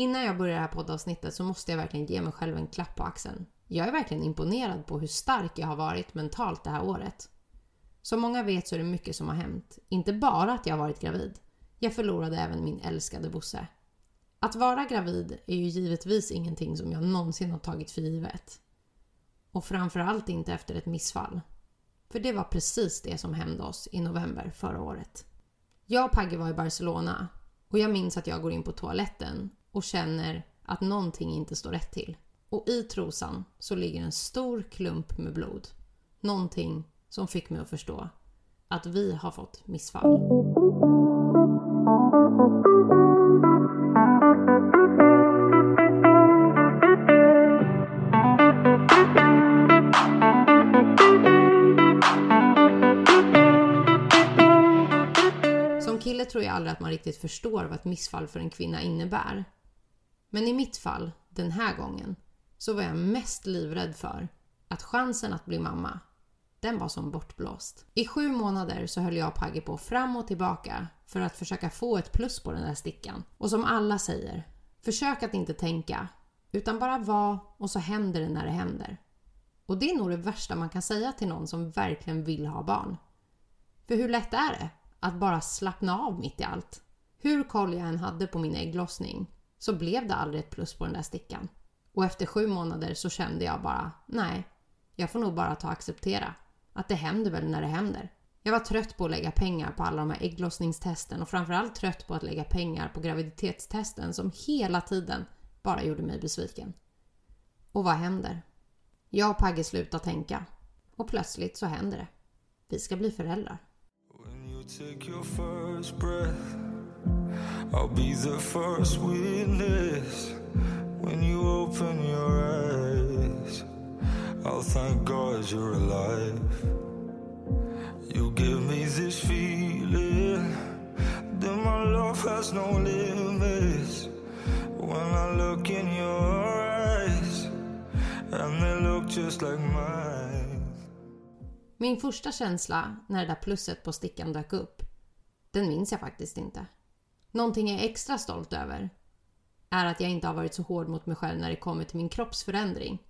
Innan jag börjar det här poddavsnittet så måste jag verkligen ge mig själv en klapp på axeln. Jag är verkligen imponerad på hur stark jag har varit mentalt det här året. Som många vet så är det mycket som har hänt. Inte bara att jag har varit gravid. Jag förlorade även min älskade Bosse. Att vara gravid är ju givetvis ingenting som jag någonsin har tagit för givet. Och framförallt inte efter ett missfall. För det var precis det som hände oss i november förra året. Jag och Pagge var i Barcelona och jag minns att jag går in på toaletten och känner att någonting inte står rätt till. Och i trosan så ligger en stor klump med blod. Någonting som fick mig att förstå att vi har fått missfall. Som kille tror jag aldrig att man riktigt förstår vad ett missfall för en kvinna innebär. Men i mitt fall, den här gången, så var jag mest livrädd för att chansen att bli mamma, den var som bortblåst. I sju månader så höll jag och Pagge på fram och tillbaka för att försöka få ett plus på den där stickan. Och som alla säger, försök att inte tänka, utan bara vara och så händer det när det händer. Och det är nog det värsta man kan säga till någon som verkligen vill ha barn. För hur lätt är det att bara slappna av mitt i allt? Hur koll jag än hade på min ägglossning så blev det aldrig ett plus på den där stickan. Och efter sju månader så kände jag bara, nej, jag får nog bara ta och acceptera att det händer väl när det händer. Jag var trött på att lägga pengar på alla de här ägglossningstesten och framförallt trött på att lägga pengar på graviditetstesten som hela tiden bara gjorde mig besviken. Och vad händer? Jag och Pagge slutar tänka och plötsligt så händer det. Vi ska bli föräldrar. I'll be the first witness. When you open your eyes, I'll thank God you're alive. You give me this feeling that my love has no limits. When I look in your eyes, and they look just like mine. Min första känsla när det där plusset på stickan dök upp, den minns jag faktiskt inte. Någonting jag är extra stolt över är att jag inte har varit så hård mot mig själv när det kommer till min kroppsförändring.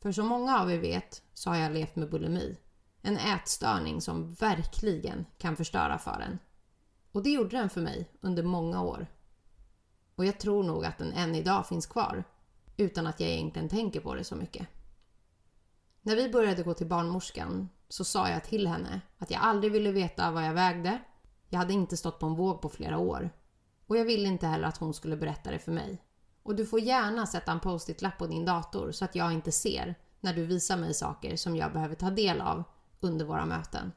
För som många av er vet så har jag levt med bulimi. En ätstörning som verkligen kan förstöra för en. Och det gjorde den för mig under många år. Och jag tror nog att den än idag finns kvar utan att jag egentligen tänker på det så mycket. När vi började gå till barnmorskan så sa jag till henne att jag aldrig ville veta vad jag vägde. Jag hade inte stått på en våg på flera år. Och jag ville inte heller att hon skulle berätta det för mig. Och du får gärna sätta en post-it-lapp på din dator så att jag inte ser när du visar mig saker som jag behöver ta del av under våra möten.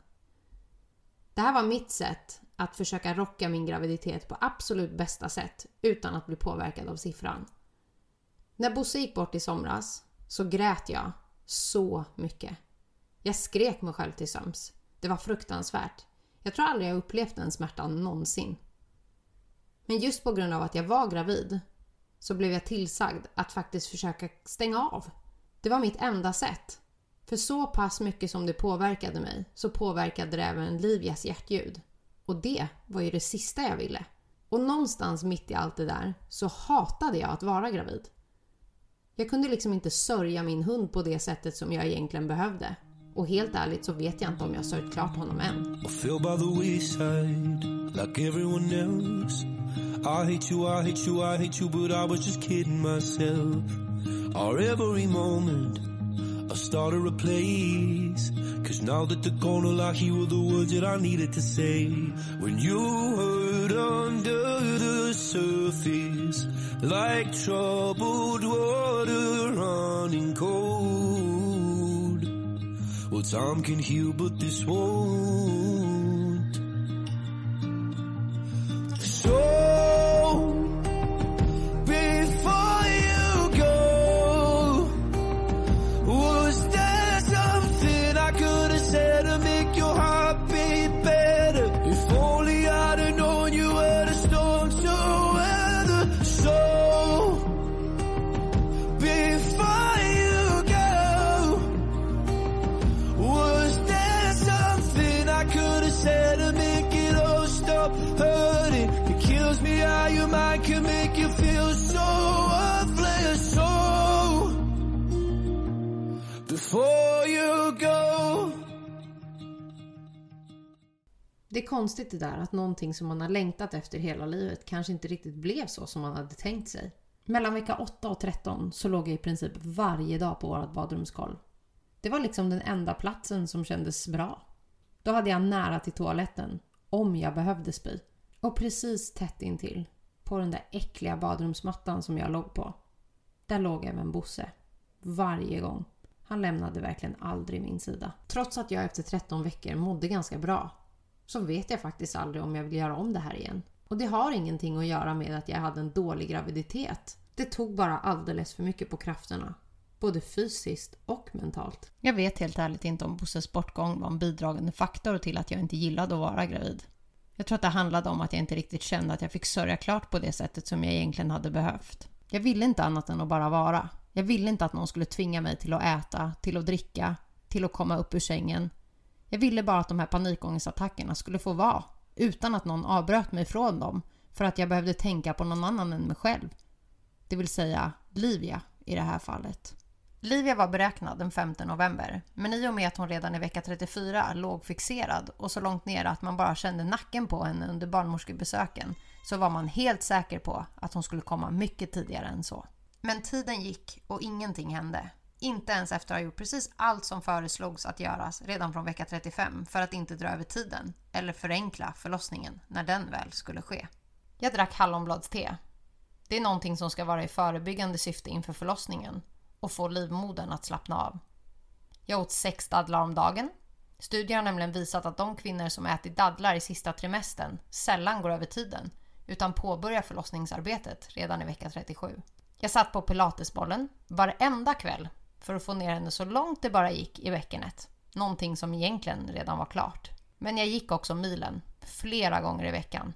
Det här var mitt sätt att försöka rocka min graviditet på absolut bästa sätt utan att bli påverkad av siffran. När Bosse gick bort i somras så grät jag så mycket. Jag skrek mig själv till söms. Det var fruktansvärt. Jag tror aldrig jag upplevt den smärtan någonsin. Men just på grund av att jag var gravid så blev jag tillsagd att faktiskt försöka stänga av. Det var mitt enda sätt. För så pass mycket som det påverkade mig så påverkade det även Livias hjärtljud. Och det var ju det sista jag ville. Och någonstans mitt i allt det där så hatade jag att vara gravid. Jag kunde liksom inte sörja min hund på det sättet som jag egentligen behövde. Och helt ärligt så vet jag inte om jag klart honom än. I fell by the wayside like everyone else. I hate you, I hate you, I hate you, but I was just kidding myself. Our every moment, I started a place. Cause now that the corner I hear were the words that I needed to say. When you hurt under the surface, like troubled water running cold. Time can heal, but this won't. So, Det är konstigt det där att någonting som man har längtat efter hela livet kanske inte riktigt blev så som man hade tänkt sig. Mellan vecka 8 och 13 så låg jag i princip varje dag på vårt badrumskolv. Det var liksom den enda platsen som kändes bra. Då hade jag nära till toaletten, om jag behövde spy. Och precis tätt intill, på den där äckliga badrumsmattan som jag låg på, där låg även Bosse. Varje gång. Han lämnade verkligen aldrig min sida. Trots att jag efter 13 veckor mådde ganska bra så vet jag faktiskt aldrig om jag vill göra om det här igen. Och det har ingenting att göra med att jag hade en dålig graviditet. Det tog bara alldeles för mycket på krafterna. Både fysiskt och mentalt. Jag vet helt ärligt inte om Bosses bortgång var en bidragande faktor till att jag inte gillade att vara gravid. Jag tror att det handlade om att jag inte riktigt kände att jag fick sörja klart på det sättet som jag egentligen hade behövt. Jag ville inte annat än att bara vara. Jag ville inte att någon skulle tvinga mig till att äta, till att dricka, till att komma upp ur sängen. Jag ville bara att de här panikångestattackerna skulle få vara utan att någon avbröt mig från dem för att jag behövde tänka på någon annan än mig själv. Det vill säga Livia i det här fallet. Livia var beräknad den 5 november, men i och med att hon redan i vecka 34 låg fixerad och så långt ner att man bara kände nacken på henne under barnmorskebesöken så var man helt säker på att hon skulle komma mycket tidigare än så. Men tiden gick och ingenting hände. Inte ens efter att ha gjort precis allt som föreslogs att göras redan från vecka 35 för att inte dra över tiden eller förenkla förlossningen när den väl skulle ske. Jag drack hallonbladste. Det är någonting som ska vara i förebyggande syfte inför förlossningen och få livmodern att slappna av. Jag åt sex dadlar om dagen. Studier har nämligen visat att de kvinnor som ätit dadlar i sista trimestern sällan går över tiden utan påbörjar förlossningsarbetet redan i vecka 37. Jag satt på pilatesbollen varenda kväll för att få ner henne så långt det bara gick i bäckenet. Någonting som egentligen redan var klart. Men jag gick också milen flera gånger i veckan.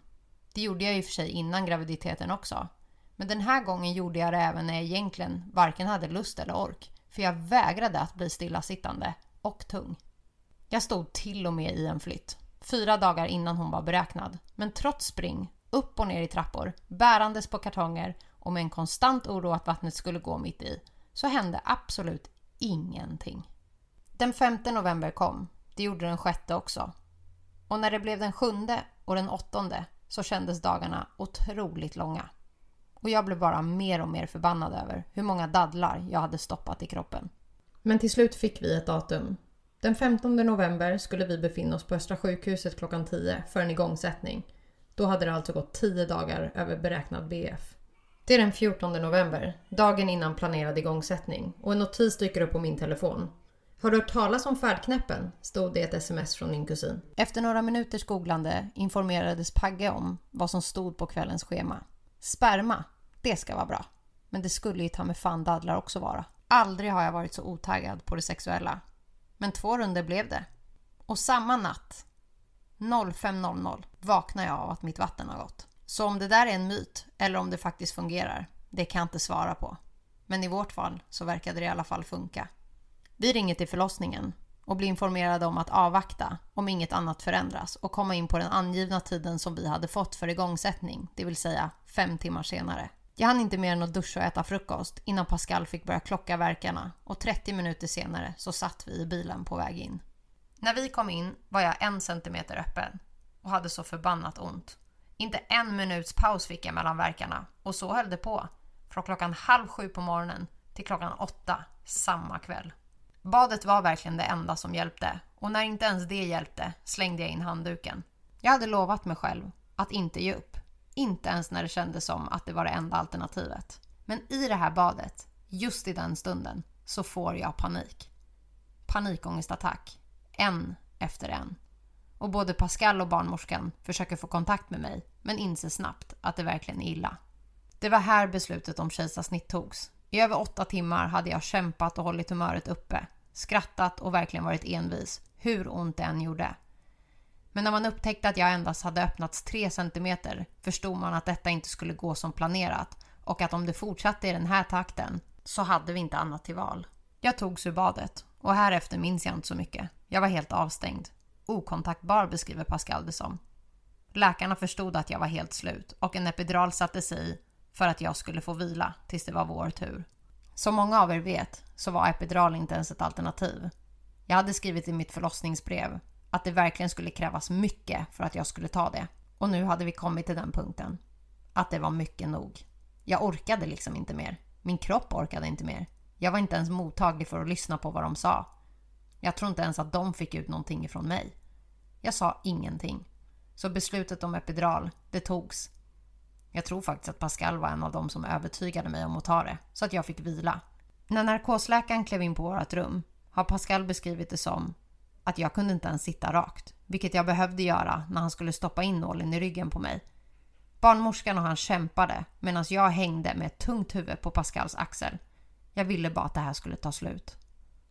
Det gjorde jag i och för sig innan graviditeten också. Men den här gången gjorde jag det även när jag egentligen varken hade lust eller ork. För jag vägrade att bli stillasittande och tung. Jag stod till och med i en flytt. Fyra dagar innan hon var beräknad. Men trots spring, upp och ner i trappor, bärandes på kartonger och med en konstant oro att vattnet skulle gå mitt i så hände absolut ingenting. Den 5 november kom. Det gjorde den sjätte också. Och när det blev den sjunde och den åttonde så kändes dagarna otroligt långa. Och jag blev bara mer och mer förbannad över hur många dadlar jag hade stoppat i kroppen. Men till slut fick vi ett datum. Den 15 november skulle vi befinna oss på Östra sjukhuset klockan 10 för en igångsättning. Då hade det alltså gått 10 dagar över beräknad BF. Det är den 14 november, dagen innan planerad igångsättning och en notis dyker upp på min telefon. Har du hört talas om färdknäppen? stod det i ett sms från min kusin. Efter några minuters googlande informerades Pagge om vad som stod på kvällens schema. Sperma, det ska vara bra. Men det skulle ju ta med fan dadlar också vara. Aldrig har jag varit så otaggad på det sexuella. Men två runder blev det. Och samma natt, 05.00, vaknar jag av att mitt vatten har gått. Så om det där är en myt eller om det faktiskt fungerar, det kan jag inte svara på. Men i vårt fall så verkade det i alla fall funka. Vi ringer till förlossningen och blir informerade om att avvakta om inget annat förändras och komma in på den angivna tiden som vi hade fått för igångsättning, det vill säga fem timmar senare. Jag hann inte mer än att duscha och äta frukost innan Pascal fick börja klocka verkarna och 30 minuter senare så satt vi i bilen på väg in. När vi kom in var jag en centimeter öppen och hade så förbannat ont. Inte en minuts paus fick jag mellan verkarna och så höll det på. Från klockan halv sju på morgonen till klockan åtta samma kväll. Badet var verkligen det enda som hjälpte och när inte ens det hjälpte slängde jag in handduken. Jag hade lovat mig själv att inte ge upp. Inte ens när det kändes som att det var det enda alternativet. Men i det här badet, just i den stunden, så får jag panik. Panikångestattack. En efter en. Och både Pascal och barnmorskan försöker få kontakt med mig men inser snabbt att det verkligen är illa. Det var här beslutet om kejsarsnitt togs. I över åtta timmar hade jag kämpat och hållit humöret uppe, skrattat och verkligen varit envis, hur ont det än gjorde. Men när man upptäckte att jag endast hade öppnats 3 cm förstod man att detta inte skulle gå som planerat och att om det fortsatte i den här takten så hade vi inte annat till val. Jag togs ur badet och härefter minns jag inte så mycket. Jag var helt avstängd. Okontaktbar beskriver Pascal det som. Läkarna förstod att jag var helt slut och en epidural sattes i för att jag skulle få vila tills det var vår tur. Som många av er vet så var epidural inte ens ett alternativ. Jag hade skrivit i mitt förlossningsbrev att det verkligen skulle krävas mycket för att jag skulle ta det. Och nu hade vi kommit till den punkten. Att det var mycket nog. Jag orkade liksom inte mer. Min kropp orkade inte mer. Jag var inte ens mottaglig för att lyssna på vad de sa. Jag tror inte ens att de fick ut någonting ifrån mig. Jag sa ingenting. Så beslutet om epidural, det togs. Jag tror faktiskt att Pascal var en av dem som övertygade mig om att ta det, så att jag fick vila. När narkosläkaren klev in på vårt rum har Pascal beskrivit det som att jag kunde inte ens sitta rakt, vilket jag behövde göra när han skulle stoppa in nålen i ryggen på mig. Barnmorskan och han kämpade medan jag hängde med ett tungt huvud på Pascals axel. Jag ville bara att det här skulle ta slut.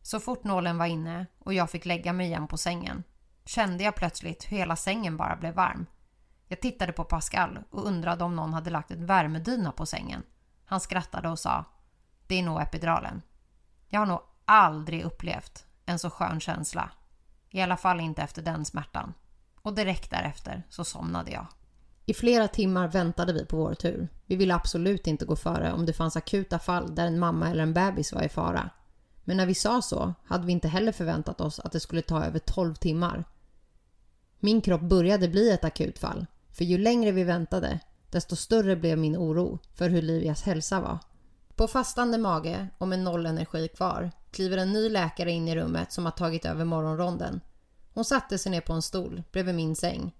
Så fort nålen var inne och jag fick lägga mig igen på sängen kände jag plötsligt hur hela sängen bara blev varm. Jag tittade på Pascal och undrade om någon hade lagt en värmedyna på sängen. Han skrattade och sa Det är nog epiduralen. Jag har nog aldrig upplevt en så skön känsla. I alla fall inte efter den smärtan. Och direkt därefter så somnade jag. I flera timmar väntade vi på vår tur. Vi ville absolut inte gå före om det fanns akuta fall där en mamma eller en bebis var i fara. Men när vi sa så hade vi inte heller förväntat oss att det skulle ta över 12 timmar. Min kropp började bli ett akutfall, för ju längre vi väntade, desto större blev min oro för hur Livias hälsa var. På fastande mage och med noll energi kvar kliver en ny läkare in i rummet som har tagit över morgonronden. Hon satte sig ner på en stol bredvid min säng.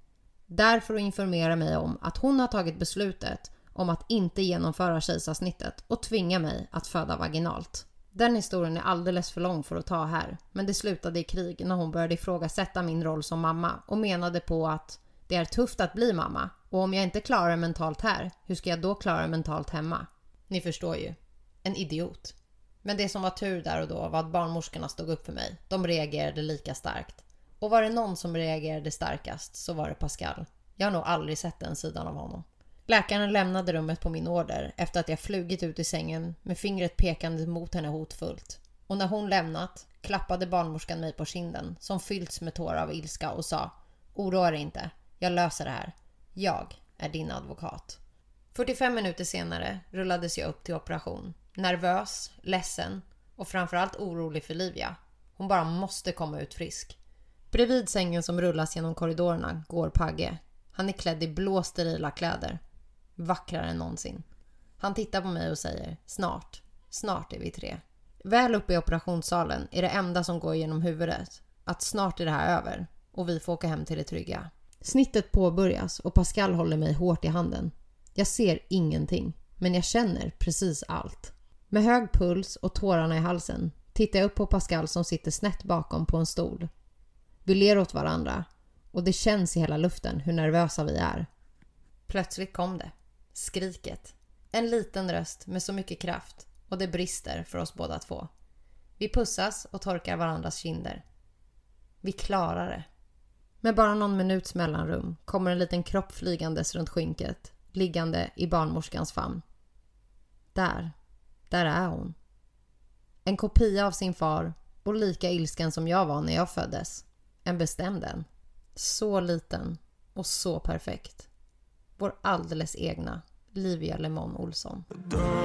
Där för att informera mig om att hon har tagit beslutet om att inte genomföra kejsarsnittet och tvinga mig att föda vaginalt. Den historien är alldeles för lång för att ta här, men det slutade i krig när hon började ifrågasätta min roll som mamma och menade på att det är tufft att bli mamma och om jag inte klarar det mentalt här, hur ska jag då klara det mentalt hemma? Ni förstår ju. En idiot. Men det som var tur där och då var att barnmorskorna stod upp för mig. De reagerade lika starkt. Och var det någon som reagerade starkast så var det Pascal. Jag har nog aldrig sett den sidan av honom. Läkaren lämnade rummet på min order efter att jag flugit ut i sängen med fingret pekande mot henne hotfullt. Och när hon lämnat klappade barnmorskan mig på kinden som fyllts med tårar av ilska och sa Oroa dig inte, jag löser det här. Jag är din advokat. 45 minuter senare rullades jag upp till operation. Nervös, ledsen och framförallt orolig för Livia. Hon bara måste komma ut frisk. Bredvid sängen som rullas genom korridorerna går Pagge. Han är klädd i blå sterila kläder vackrare än någonsin. Han tittar på mig och säger snart, snart är vi tre. Väl uppe i operationssalen är det enda som går genom huvudet att snart är det här över och vi får åka hem till det trygga. Snittet påbörjas och Pascal håller mig hårt i handen. Jag ser ingenting, men jag känner precis allt. Med hög puls och tårarna i halsen tittar jag upp på Pascal som sitter snett bakom på en stol. Vi ler åt varandra och det känns i hela luften hur nervösa vi är. Plötsligt kom det. Skriket. En liten röst med så mycket kraft och det brister för oss båda två. Vi pussas och torkar varandras kinder. Vi klarar det. Med bara någon minuts mellanrum kommer en liten kropp flygandes runt skynket, liggande i barnmorskans famn. Där, där är hon. En kopia av sin far och lika ilsken som jag var när jag föddes. En bestämd en. Så liten och så perfekt. Vår alldeles egna Livia Lemon Olsson. to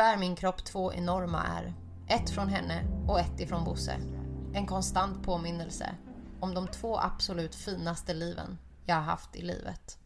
bär min kropp två enorma ärr. Ett från henne och ett ifrån Bosse. En konstant påminnelse om de två absolut finaste liven jag har haft i livet.